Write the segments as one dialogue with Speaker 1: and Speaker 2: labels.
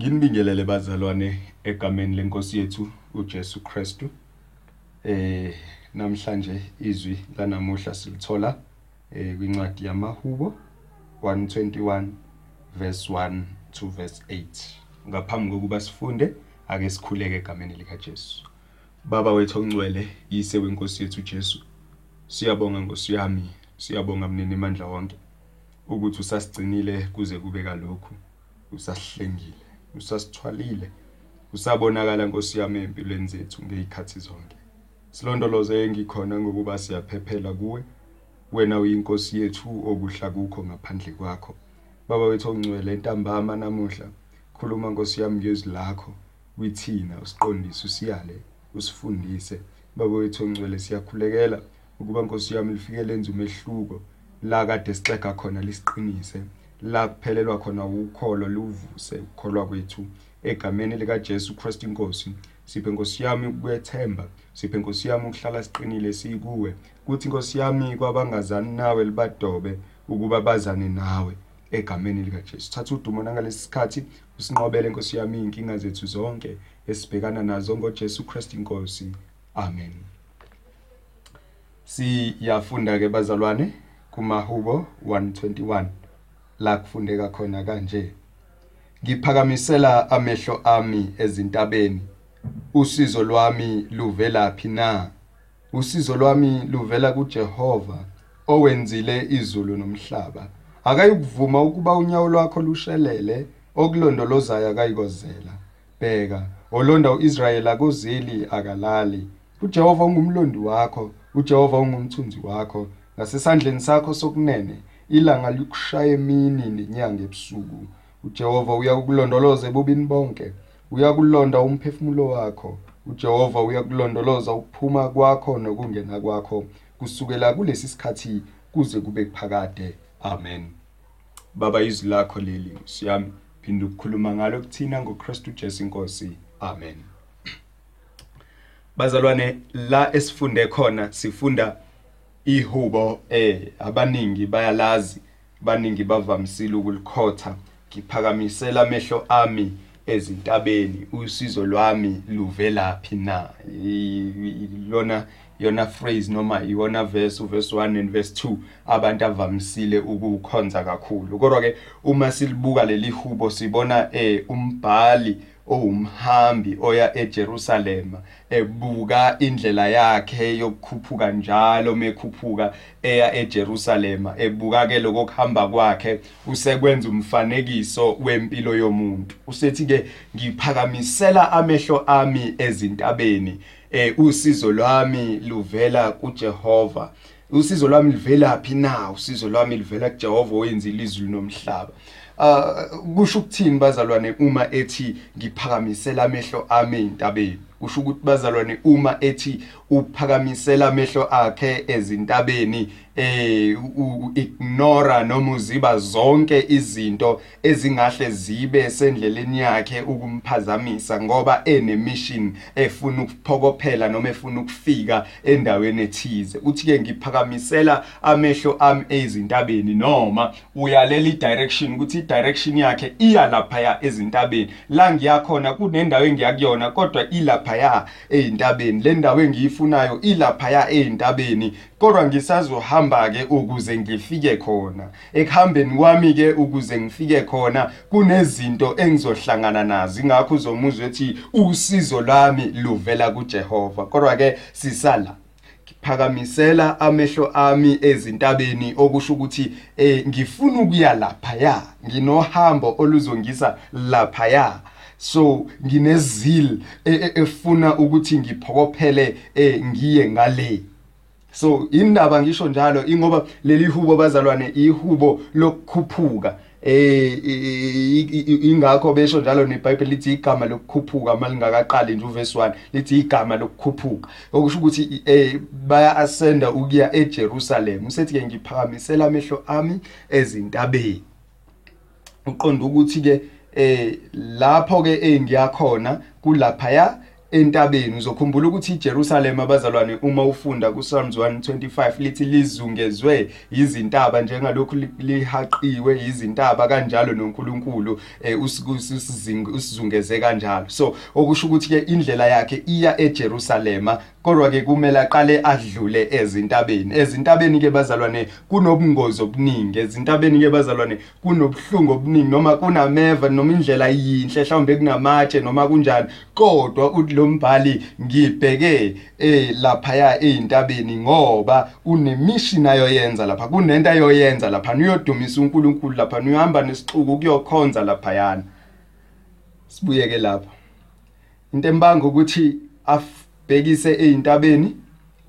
Speaker 1: Nginibingelele bazalwane egameni lenkosi yethu uJesu Kristu. Eh namhlanje izwi lanamuhla silithola eh kwincwadi yamaHubo 121 verse 1 to verse 8. Ngaphambi kokuba sifunde ake sikhuleke egameni lika Jesu. Baba wethu ongcwele, yise wenkosi yethu Jesu. Siyabonga Nkosi yami, siyabonga mnini mandla wonke ukuthi usasigcinile kuze kube kalokhu. Usasihlengile, usasithwalile. Usabonakala Nkosi yami empilweni zethu ngezikhathi zonke. Silondoloze engikhona ngokuba siyaphephela kuwe. Wena uyinkosi yethu okuhla kukho ngaphandle kwakho. Baba wethu ongcwele entambama namuhla. Khuluma Nkosi yami ngezwi lakho. Withina usiqondise usiyale, usifundise. Baba wethu ongcwele siyakhulekela ukuba Nkosi yami lifike lenze umehluko la kade sixega khona lisiqinise. La kuphelelwa khona ukholo luvuse ukukholwa kwethu egameni lika Jesu Christ inkosi. Siphe Nkosi yami ukwethemba, siphe Nkosi yami ukuhlala siqinile sikuwe. Kuthi Nkosi yami kwabangazani nawe libadobe ukuba bazane nawe egameni lika Jesu. Thatha udumo nangalesi sikhathi usinqobele Nkosi yami inkinga zethu zonke esibhekana nazo ngoJesu Christ inkosi. Amen. Siyafunda ke bazalwane kumahubo 121 la kufundeka khona kanje. Ngiphakamisela amehlo ami ezintabeni. Usizo lwami luvelaphi na? Usizo lwami luvela kuJehova owenzile izulu nomhlaba. Akayikuvuma ukuba unyawo lwakho lushelele okulondolozayo akayikozela. Bheka, olonda uIsrayeli akozeli akalali. uJehova ungumlondi wakho, uJehova ungumthunzi wakho. Ngasesandleni sakho sokunene ilanga likushaya emini nenyanga ebusuku. uJehova uyakulondoloza ebubini bonke. Uyakulonda umphefumulo wakho. uJehova uyakulondoloza ukuphuma kwakho nokungena kwakho kusukela kulesi sikhathi kuze kube kuphakade. Amen. Baba izwi lakho leli siyami phinda ukukhuluma ngalo kuthina ngoKristu Jesu inkosi. Amen. Bazalwane la esifunde khona sifunda ihubo eh abaningi bayalazi baningi bavamisile ukulikhotha. Ngiphakamisela amehlo ami ezintabeni usizo lwami luvelaphi na? Lona yona phrase noma iwona verse uverse 1 and verse 2 abantu avamisile ukukhonza kakhulu. Kodwa ke uma silibuka leli hubo sibona eh umbhali owumhambi oya eJerusalem ebuka indlela yakhe yokukhuphuka njalo mekhuphuka eya eJerusalem ebuka ke lokuhamba kwakhe usekwenza umfanekiso wempilo yomuntu. Usethi ke ngiphakamisela amehlo ami ezintabeni eh usizo lwami luvela kuJehova. Usizo lwami livela phi na? Usizo lwami livela kuJehova oyenzile izulu nomhlaba kusho ukuthini bazalwane uma ethi ngiphakamisela amehlo ami ezintabeni kusho ukuthi bazalwane uma ethi uphakamisela amehlo akhe ezintabeni eh ignora noma uziba zonke izinto ezingahle zibe sendleleni yakhe ukumphazamisa ngoba enemission efuna ukuphokophela noma efuna ukufika endaweni ethize. Uthi ke ngiphakamisela amehlo ami ezintabeni noma uyalela direction ukuthi direction yakhe iya lapha ezintabeni. La ngiyakhona kunendawo engiyakuyona kodwa ilapha ya ezintabeni le ndawo engiyifunayo ilapha ya ezintabeni kodwa ngisazohamba ke ukuze ngifike khona. Ekuhambeni kwami ke ukuze ngifike khona kunezinto engizohlangana nazo. Ingakho uzomuzwa ethi usizo lwami luvela kuJehova. Kodwa ke sisala. Phakamisela amehlo ami ezintabeni okusho ukuthi eh ngifuna ukuya lapha ya nginohambo oluzongisa lapha ya so nginezil efuna ukuthi ngiphokophele ngiye ngale. So indaba ngisho njalo ingoba leli hubo bazalwane ihubo lokukhuphuka. Eh ingakho besho njalo neBhayibheli lithi igama lokukhuphuka malingakaqali nje uverse 1 lithi igama lokukhuphuka. Okusho ukuthi eh baya ascenda ukuya eJerusalem. Usethi ke ngiphakamisela amehlo ami ezintabeni. Uqonda ukuthi ke eh lapho ke engiyakhona kulapha ya entabeni. Uzokhumbula ukuthi iJerusalem abazalwane uma ufunda kuPsalms 125 lithi lizungezwe izintaba njengalokhu lihaqiwe izintaba kanjalo noNkulunkulu eh, usizungeze kanjalo. So okusho ukuthi ke indlela yakhe iya eJerusalema kodwa ke kumele aqale adlule ezintabeni. Ezintabeni ke bazalwane kunobungozi obuningi. Ezintabeni ke bazalwane kunobuhlungu obuningi noma kunameva noma indlela yinhle mhlawumbe kunamatshe noma kunjani. Kodwa lo mbhali ngibheke eh lapha eintabeni ngoba unemission ayoyenza lapha kunento ayoyenza lapha uyodumisa uNkulunkulu lapha uyahamba nesixuku kuyokhonza lapha yana sibuyeke lapha into embanga ukuthi bhekise eintabeni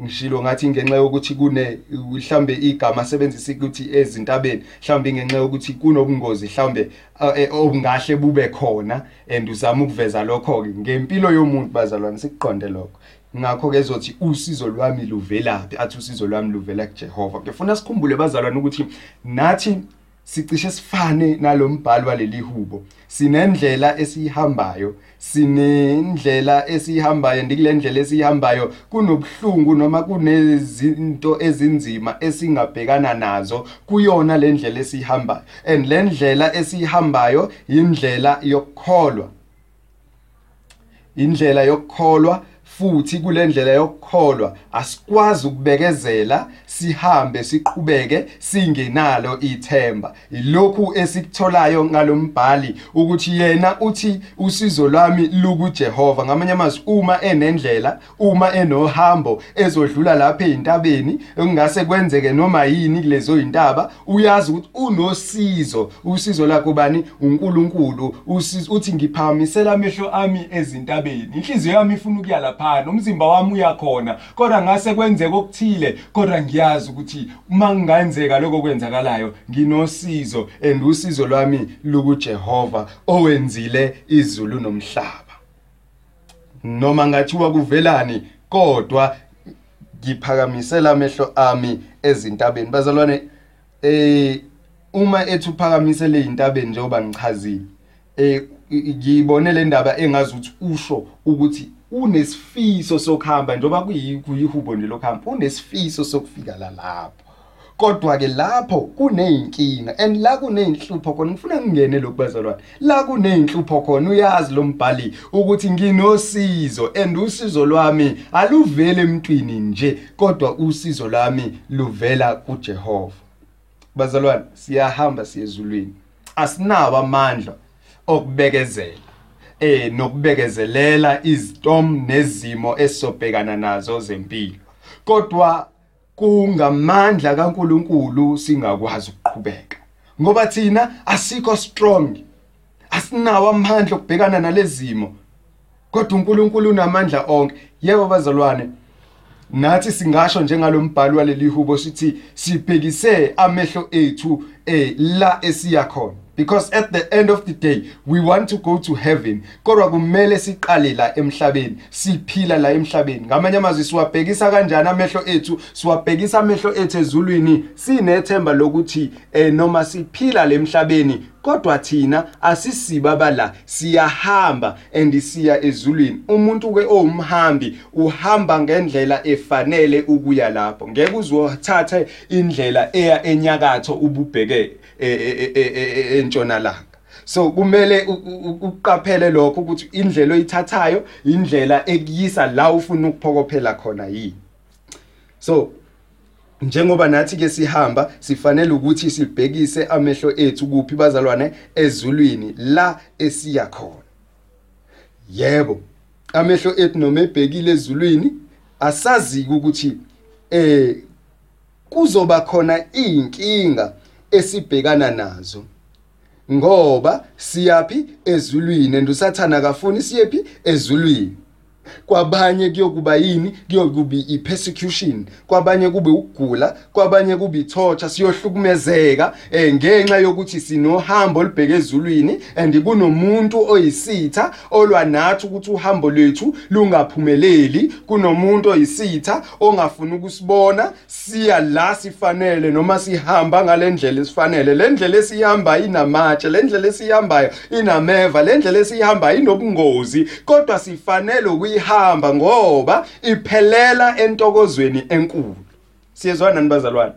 Speaker 1: ngishilo ngathi ngenxa yokuthi kune mhlambe igama asebenzisa ukuthi ezintabeni mhlambe ngenxa yokuthi kunobungozi mhlambe e, obungahle bube khona and uzama ukuveza lokho ke ngempilo yomuntu bazalwane sikuqonde lokho. Ngakho ke ezothi usizo lwami luvelaphi? Athi usizo lwami luvela kuJehova. Ngifuna sikhumbule bazalwane ukuthi nathi sicishe sifane nalombhalo waleli hubo. Sinendlela esiyihambayo sinendlela esiyihambayo ndikule ndlela esiyihambayo. Kunobuhlungu noma kunezinto ezinzima esingabhekana nazo. Kuyona le ndlela esiyihambayo. And le ndlela esiyihambayo indlela yokukholwa. Indlela yokukholwa futhi kule ndlela yokukholwa asikwazi ukubekezela sihambe siqhubeke singenalo ithemba. Ilokhu esikutholayo ngalombhali ukuthi yena uthi usizo lwami lukuJehova. Ngamanye amazwi uma enendlela uma enohambo ezodlula lapha ezintabeni engase kwenzeke noma yini kulezo izintaba uyazi ukuthi unosizo usizo lakho bani? uNkulunkulu uthi ngiphakamisela amehlo ami ezintabeni inhliziyo yami ifuna ukuya lapha. Umzimba wami uyakhona kodwa ngase kwenzeke okuthile kodwa ngiyazi ukuthi uma kungenzeka lokho kwenzakalayo nginosizo and usizo lwami lukuJehova owenzile izulu nomhlaba. Noma ngathiwa kuvelani kodwa ngiphakamisela amehlo ami ezintabeni. Bazalwane eh uma ethi uphakamisele izintabeni njengoba ngichazile eh ngiyibone le ndaba engazi ukuthi usho ukuthi unesifiso sokuhamba njoba kuyihubo nje lokuhamba unesifiso sokufika la lapho. Kodwa ke lapho kuneyinkinga and la kuneyinhlupho khona ngifuna ngingene lokubazalwane la kuneyinhlupho khona uyazi lo mbhali ukuthi nginosizo and usizo lwami aluvele emntwini nje kodwa usizo lwami luvela kuJehova. Bazalwane siyahamba siyezulwini. Asinawo amandla okubekezela. Eh nokubekezelela izstorm nezimo esobhekana nazo zempilo. Kodwa kungamandla kaNkuluNkulu singakwazi ukuqhubeka ngoba thina asikho strong asinawo amandla okubhekana nalezimo kodwa uNkulunkulu unamandla onke. Yebo bazalwane nathi singasho njengalombhalo waleli hubo sithi sibhekise amehlo ethu eh la esiya khona. Because at the end of the day we want to go to heaven. Kodwa kumele siqale la emhlabeni siphila la emhlabeni. Ngamanye amazwi siwabhekisa kanjani amehlo ethu? Siwabhekisa amehlo ethu ezulwini. Sinethemba lokuthi eh noma siphila le emhlabeni kodwa thina asisiba la siyahamba and siya ezulwini. Umuntu ke owumhambi uhamba ngendlela efanele ukuya lapho. Ngeke uzothatha indlela eya enyakatho ububheke entshonalanga. So kumele uqaphele lokho ukuthi indlela oyithathayo indlela ekuyisa la ufuna ukuphokophela khona yini. So njengoba nathi ke sihamba sifanele ukuthi sibhekise amehlo ethu kuphi bazalwane ezulwini la esiya khona. Yebo amehlo ethu noma ebhekile ezulwini asazi ukuthi eh kuzoba khona inkinga esibhekana nazo. Ngoba siyapi ezulwini endusathana kafuni siyephi ezulwini? Kwabanye kuyokuba yini? Kuyokuba ipersecution. Kwabanye kube ukugula. Kwabanye kube ithorture siyohlukumezeka eh ngenxa yokuthi sinohambo olubheke ezulwini and kunomuntu oyisitha olwa nathi ukuthi uhambo lwethu lungaphumeleli. Kunomuntu oyisitha ongafuna ukusibona. Siya la sifanele noma sihamba ngalendlela esifanele. Le ndlela esihamba inamatshe le ndlela esihambayo inameva le ndlela esihamba inobungozi. Kodwa sifanele ukuyihamba ngoba iphelela entokozweni enkulu. Siyezwana nani bazalwane?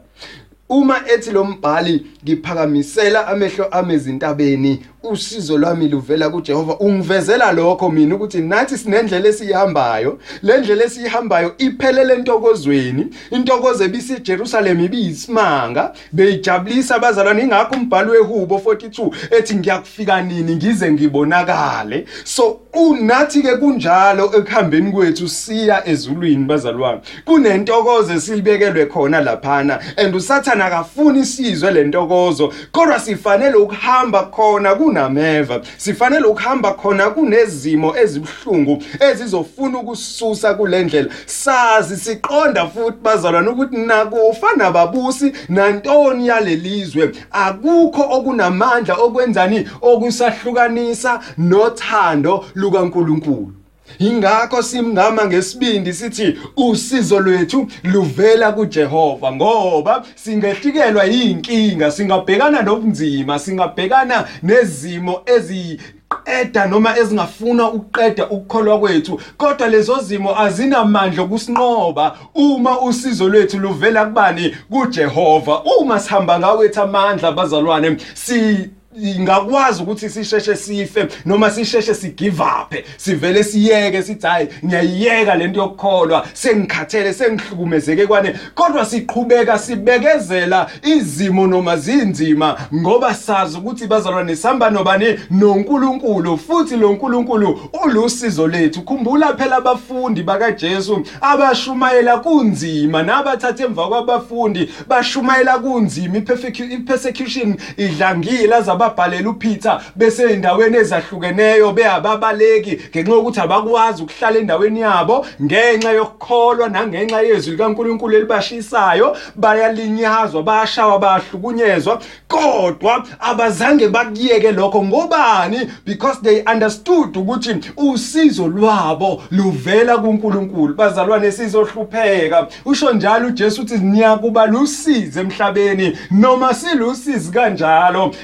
Speaker 1: Uma ethi lo mbhali ngiphakamisela amehlo ami ezintabeni usizo lwami luvela kuJehova. Ungivezela lokho mina ukuthi nathi sinendlela esiyihambayo. Le ndlela esiyihambayo iphelele entokozweni. Intokozo ebisi Jerusalem ibiyisimanga. Beyijabulisa abazalwane. Ingakho umbhalo wehubo 42 ethi ngiyakufika nini? Ngize ngibonakale. So unathi ke kunjalo ekuhambeni kwethu siya ezulwini bazalwane. Kunentokozo esilibekelwe khona laphana. And usathana akafuni isizwe lentokozo kodwa sifanele ukuhamba khona. Kunameva. Sifanele ukuhamba khona kunezimo ezibhlungu ezizofuna ukususa kulendlela. Sazi siqonda futhi bazalwane ukuthi nakufa nababusi nantoni yalelizwe. Akukho okunamandla okwenzani okusahlukanisa nothando lukaNkuluNkulu. Ingakho simngama ngesibindi sithi usizo lwethu luvela kuJehova ngoba singehlikelwa yinkinga singabhekana nobunzima singabhekana nezimo ezi qeda noma ezingafuna ukuqeda ukukholwa kwethu. Kodwa lezo zimo azinamandla okusinqoba uma usizo lwethu luvela kubani kuJehova. Uma sihamba ngawethu amandla bazalwane si ingakwazi ukuthi sisheshe sife noma sisheshe sigive up sivele siyeke sithi hayi ngiyayiyeka lento yokukholwa sengikhathele sengihlukumezeke kwane. Kodwa siqhubeka sibekezela izimo noma zinzima ngoba sazi ukuthi bazalwane sihamba nobani noNkulunkulu futhi lo nkulunkulu ulusizo lethu. Khumbula phela abafundi bakaJesu abashumayela kunzima nabathatha emva kwabafundi bashumayela kunzima. Ipersecution idlangile azaba babhalela uPeter bese endaweni ezahlukeneyo beyababaleki ngenxa yokuthi abakwazi ukuhlala endaweni yabo ngenxa yokukholwa nangenxa yezwi likaNkuluNkulu elibashisayo bayalinyazwa bayashawa bayahlukunyezwa. Kodwa abazange bakuyeke lokho. Ngobani? Because they understood ukuthi usizo lwabo luvela kuNkulunkulu. Bazalwane sizohlupheka. Usho njalo uJesu uthi niyakuba lusize emhlabeni noma silusizi kanjalo.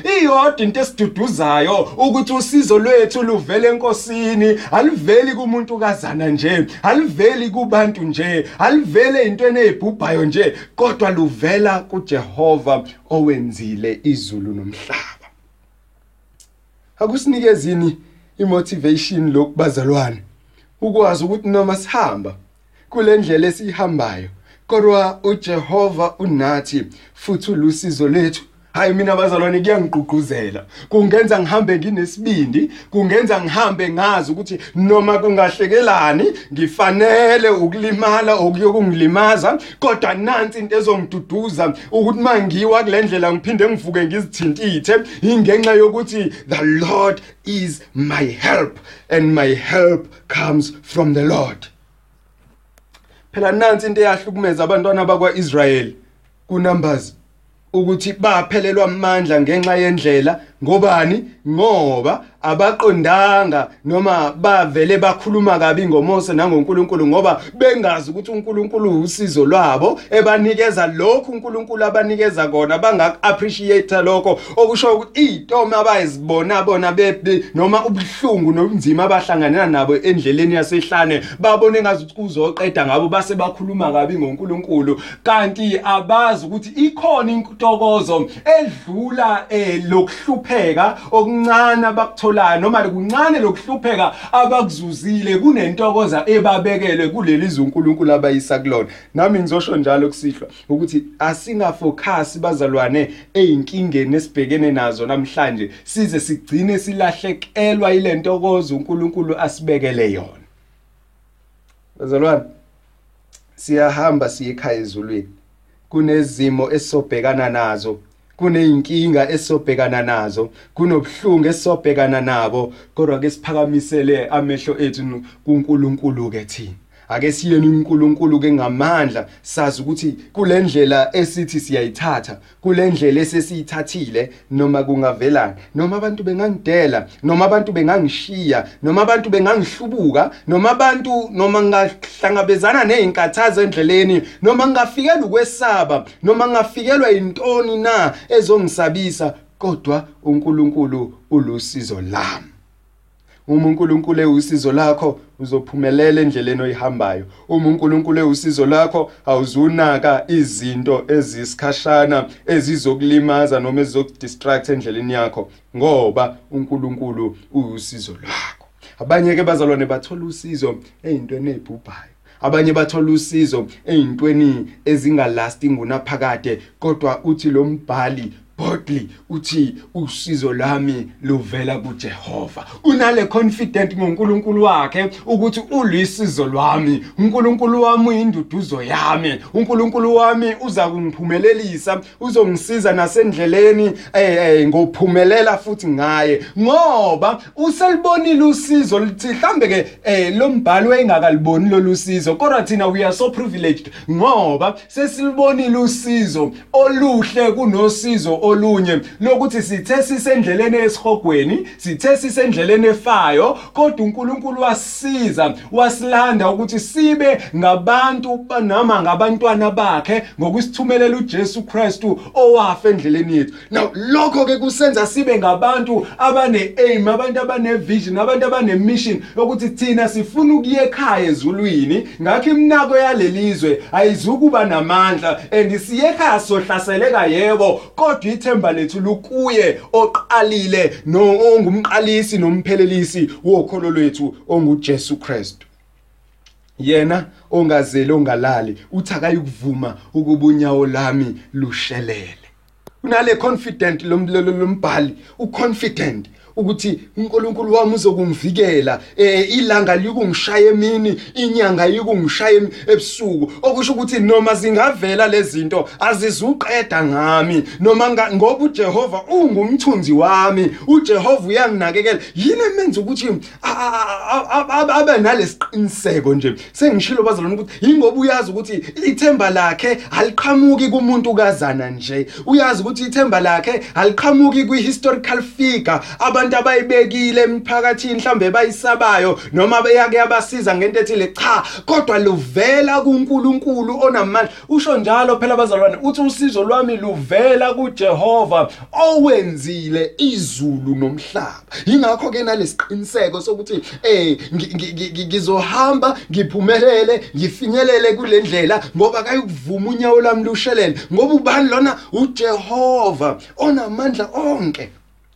Speaker 1: Iyodwa into esiduduzayo ukuthi usizo lwethu luvele enkosini aliveli kumuntu kazana nje aliveli kubantu nje alivele ezintweni ezibhubhayo nje kodwa luvela kuJehova owenzile izulu nomhlaba. Akusinikezini imotivation lokubazalwane ukwazi ukuthi noma sihamba kule ndlela esihambayo kodwa uJehova unathi futhi ulusizo lethu hayi mina bazalwane kuyangigqugquzela. Kungenza ngihambe nginesibindi kungenza ngihambe ngazi ukuthi noma kungahlekelani ngifanele ukulimala okuyokungilimaza kodwa nansi into ezongiduduza ukuthi mangiwa kulendlela ngiphinde ngivuke ngizithintithe ingenxa yokuthi the Lord is my help and my help comes from the Lord. Phela nansi into eyahlukumeza abantwana bakwaIsrael kuNumbers ukuthi baphelelwa amandla ngenxa yendlela. Ngobani? Ngoba abaqondanga noma bavele bakhuluma kabi ngoMose nangoNkulunkulu ngoba bengazi ukuthi uNkulunkulu usizo lwabo ebanikeza lokhu uNkulunkulu abanikeza kona. Bangak-appreciate lokho okusho ukuthi iy'tomo abayizibona bona noma ubuhlungu nobunzima abahlanganela nabo endleleni yasehlane babone engazi ukuthi kuzoqeda ngabo base bakhuluma kabi ngoNkulunkulu. Kanti abazi ukuthi ikhona intokozo edlula eh lokuhlupheka okuncane abakuthola abakutholayo noma kuncane lokuhlupheka abakuzuzile kunentokoza ebabekelwe kuleli zwe uNkulunkulu abayisa kulona. Nami ngizosho njalo kusihlwa ukuthi asingafocus bazalwane ezinkingeni esibhekene nazo namhlanje size sigcine silahlekelwa ile ntokozo uNkulunkulu asibekele yona. Bazalwane siyahamba siye ekhaya ezulwini kunezimo esobhekana nazo. Kuneyinkinga esobhekana nazo kunobuhlungu esobhekana nabo kodwa ke siphakamisele amehlo ethu kuNkulunkulu ke thina. Ake siyeni uNkulunkulu ke ngamandla sazi ukuthi kulendlela esithi siyayithatha kulendlela esesiyithathile noma kungavelana noma abantu bengangidela noma abantu bengangishiya noma abantu bengangihlubuka noma abantu noma ngahlangabezana nezinkathazo endleleni noma ngafikelwa ukwesaba noma ngafikelwa intoni na ezongisabisa kodwa uNkulunkulu ulusizo lami. Uma uNkulunkulu ewusizo lakho uzophumelela endleleni oyihambayo. Uma uNkulunkulu ewusizo lakho awuzunaka izinto ezisikhashana ezizokulimaza noma ezizokudistract endleleni yakho ngoba uNkulunkulu uwusizo lwakho. Abanye ke bazalwane bathola usizo ezintweni ezibhubhayo abanye bathola usizo ezintweni ezingalasting unaphakade kodwa uthi lo mbhali boldly uthi usizo lami luvela kuJehova. Unale confident ngoNkulunkulu wakhe ukuthi ulisizo lwami. uNkulunkulu wami uyinduduzo yami. uNkulunkulu wami uza kungiphumelelisa uzongisiza nasendleleni eh, eh ngophumelela futhi ngaye. Ngoba uselibonile usizo lithi mhlambe ke eh, lo mbhalo wayengakaliboni lolu sizo kodwa thina we are so privileged. Ngoba sesilibonile usizo oluhle kunosizo olunye lokuthi sithe sisendleleni esihogweni sithe sisendleleni efayo kodwa uNkulunkulu wasisiza wasilanda ukuthi sibe ngabantu noma ngabantwana bakhe ngokusithumelela uJesu Kristu owafa endleleni yethu. Now lokho ke kusenza sibe ngabantu abane aim abantu abane vision abantu abane mission ukuthi thina sifuna ukuye ekhaya ezulwini. Ngakho imnako yalelizwe ayizukuba namandla and siye ekhaya sohlaseleka yebo. Kodwa ithemba lethu lukuye oqalile no ongumqalisi nomphelelisi wokholo lwethu onguJesu Kristu. Yena ongazeli ongalali uthi akayikuvuma ukuba unyawo lami lushelele. Unale confident lombhali uconfident. Ukuthi uNkulunkulu wami uzokungivikela eh ilanga likungishaya emini inyanga yikungishaya ebusuku. Okusho ukuthi noma zingavela lezi zinto azizuqeda ngami. Noma ngoba uJehova ungumthunzi wami uJehova uyanginakekela. Yini emenza ukuthi abe nalesiqiniseko nje? Sengishilo bazalwane ukuthi yingoba uyazi ukuthi ithemba lakhe aliqhamuki kumuntu kazana nje. Uyazi ukuthi ithemba lakhe aliqhamuki kwi-historical figure abantu abayibekile emphakathini mhlambe bayisabayo noma beyake yabasiza ngento ethile cha kodwa luvela kuNkulunkulu onamandla. Usho njalo phela abazalwane uthi usizo lwami luvela kuJehova owenzile izulu nomhlaba. Ingakho ke nalesiqiniseko sokuthi eh ngizohamba ngiphumelele ngifinyelele kule ndlela ngoba kayikuvuma unyawo lami lushelele ngoba ubani lona? uJehova onamandla onke.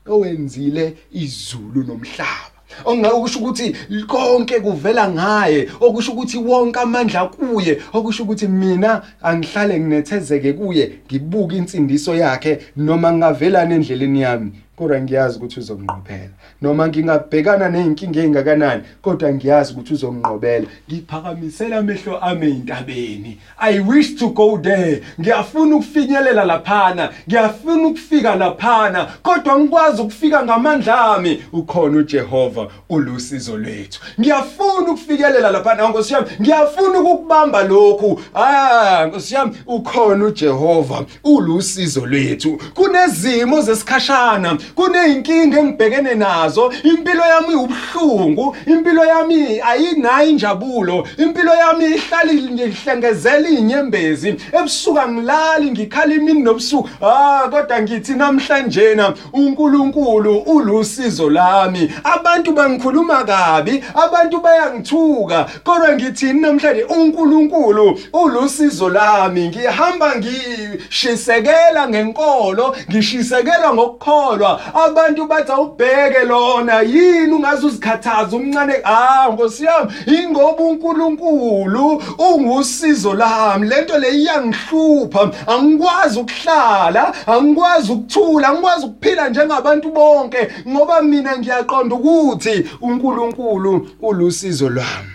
Speaker 1: Owenzile izulu nomhlaba ongakusho ukuthi konke kuvela ngaye okusho ukuthi wonke amandla kuye okusho ukuthi mina angihlale nginethezeke kuye ngibuka insindiso yakhe noma ngavelana endleleni yami. Kodwa ngiyazi ukuthi uzonqophela. Noma ngingabhekana nezinkinga ezingakanani kodwa ngiyazi ukuthi uzonqobela. Ngiphakamisela amehlo ami eintabeni i wish to go there. Ngiyafuna ukufinyelela laphana. Ngiyafuna ukufika laphana. Kodwa ngikwazi ukufika ngamandla ami. Ukhona uJehova ulusizo lwethu. Ngiyafuna ukufikelela laphana. Nkosi yami ngiyafuna ukukubamba lokhu. Ah nkosi yami ukhona uJehova ulusizo lwethu. Kunezimo zesikhashana. Kuneyinkinga engibhekene nazo. Impilo yami ubuhlungu impilo yami ayinayo injabulo impilo yami ihlalile ngihlengezela inyembezi. Ebusuka ngilali ngikhala imini nobusuku. Ah kodwa ngithi namhlanje na uNkulunkulu ulusizo lami. Abantu bangikhuluma kabi abantu bayangithuka kodwa ngithini namhlanje? uNkulunkulu ulusizo lami. Ngihamba ngishisekela ngenkolo ngishisekela ngokukholwa. Abantu bathi awubheke lona yini ungaze uzikhathaza umncane ah nkosi yami ingoba uNkulunkulu ungusizo lami. Lento le iyangihlupha. Angikwazi ukuhlala angikwazi ukuthula angikwazi ukuphila njengabantu bonke ngoba mina ngiyaqonda ukuthi uNkulunkulu ulusizo lwami.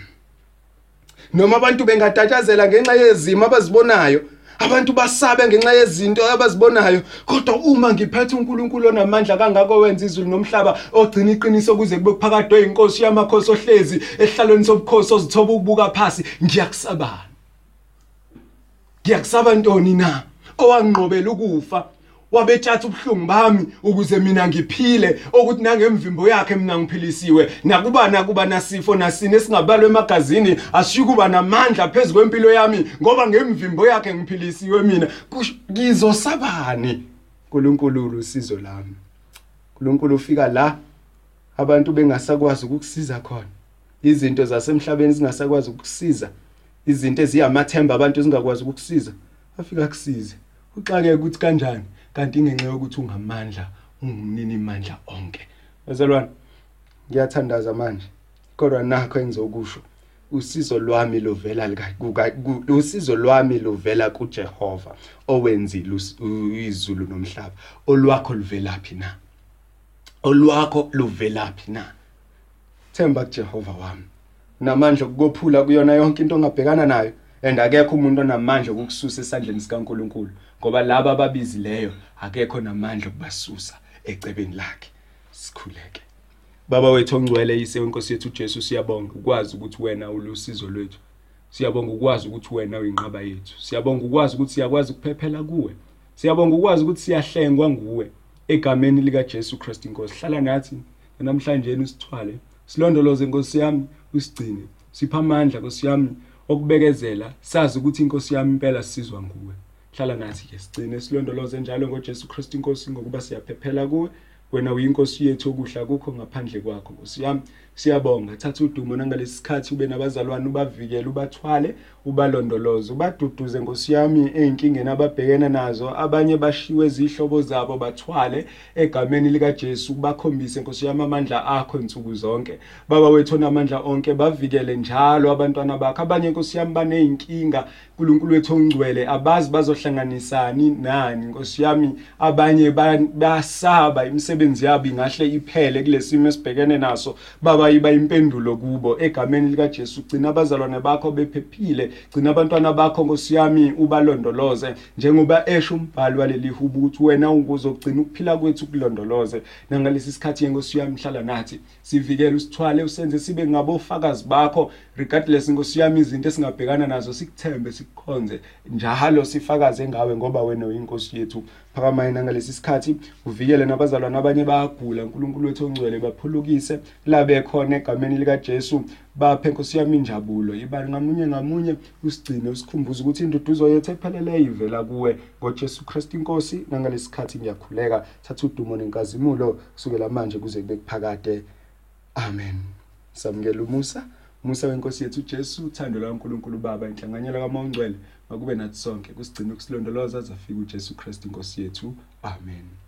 Speaker 1: Noma abantu bengatatshazela ngenxa yezimo abazibonayo abantu basabe ngenxa yezinto abazibonayo kodwa uma ngiphethe uNkulunkulu onamandla kangako wenza izulu nomhlaba ogcina iqiniso kuze kube phakathi kweinkosi yamakhosi ohlezi ehlalweni sobukhosi ozithoba ukubuka phansi ngiyakusabana ngiyakusaba ntoni na? Owanqobela ukufa wabetshatha ubuhlungu bami ukuze mina ngiphile. Ukuthi nangemvimbo yakhe mina ngiphilisiwe. Nakuba nakuba nasifo nasini esingabalwe emagazini asikuba namandla phezulu kwempilo yami ngoba ngemvimbo yakhe ngiphilisiwe mina. Ngizosabani? uNkulunkulu usizo lami. uNkulunkulu ufika la abantu bengasakwazi ukukusiza khona. Izinto zasemhlabeni zingasakwazi ukukusiza. Izinto eziyamathemba abantu zingakwazi ukukusiza. Afika kusize uxakeke ukuthi kanjani? Kanti ingenxa yokuthi ungamandla ungumnini mandla onke. Bazalwane ngiyathandaza manje kodwa nakho engizokusho usizo lwami luvela lika usizo lwami luvela kuJehova owenzile izulu nomhlaba. Olwakho luvelaphi na? Olwakho luvelaphi na? Themba kuJehova wami namandla ukukophula kuyona yonke into ongabhekana nayo. And akekho umuntu onamandla ukukususa esandleni sikaNkuluNkulu ngoba laba ababizileyo akekho namandla okubasusa ecebeni lakhe. Sikhuleke. Baba wethu ongcwele yise wenkosi yethu uJesu siyabonga ukwazi ukuthi wena ulusizo lwethu. Siyabonga ukwazi ukuthi wena uyinqaba yethu. Siyabonga ukwazi ukuthi siyakwazi ukuphephela kuwe. Siyabonga ukwazi ukuthi siyahlengwa nguwe. Egameni lika Jesu Christ inkosi hlala nathi namhlanje usithwale. Silondoloze inkosi yami usigcine. Sipha amandla inkosi yami. Okubekezela sazi ukuthi inkosi yami impela sisizwa nguwe. Hlala nathi ke sigcine silondoloze njalo ngoJesu Kristu inkosi ngokuba siyaphephela kuwe. Wena uyinkosi yethu okuhla kukho ngaphandle kwakho Nkosi yami. Siyabonga thatha udumo nangalesi sikhathi ube nabazalwane ubavikele ubathwale ubalondoloze ubaduduze Nkosi yami ezinkingeni ababhekene nazo. Abanye bashiwe izihlobo zabo bathwale egameni lika Jesu bakhombise Nkosi yami amandla akho insuku zonke. Baba wethu onamandla onke bavikele njalo abantwana bakho. Abanye Nkosi yami baneyinkinga uNkulunkulu wethu ongcwele abazi bazohlanganisani nani. Nkosi yami abanye basaba imisebenzi yabo ingahle iphele kulesimo esibhekene naso. Baba yiba impendulo kubo egameni lika Jesu gcina abazalwane bakho bephephile gcina abantwana bakho ngosiyami ubalondoloze. Njengoba esho umbhali waleli hubo ukuthi wena unguzogcina ukuphila kwethu kulondoloze nangalesi sikhathi ngosiyami hlala nathi. Sivikele usithwale usenze sibe ngabofakazi bakho. Regardless ngosiyami izinto esingabhekana nazo sikuthembe sikukhonze. Njalo sifakaze ngawe ngoba wena uyinkosi yethu. Phakamaye nangalesi sikhathi uvikele nabazalwane abanye bayagula. uNkulunkulu wethu ongcwele baphulukise labe khona egameni lika Jesu baphe inkosi yami injabulo. Ibani ngamunye ngamunye usigcine usikhumbuze ukuthi induduzo yethu ephelele ivela kuwe. ngoJesu Kristu inkosi nangalesi sikhathi ngiyakhuleka. Thatha udumo nenkazimulo kusukela manje kuze kube kuphakade. Amen. Samukela umusa Musa wenkosi yethu Jesu uthando lwaNkulunkulu Baba inhlanganyela kaMongcwele makube nathi sonke kusigcina ukusilondoloza zafika uJesu Kristu inkosi yethu. Amen.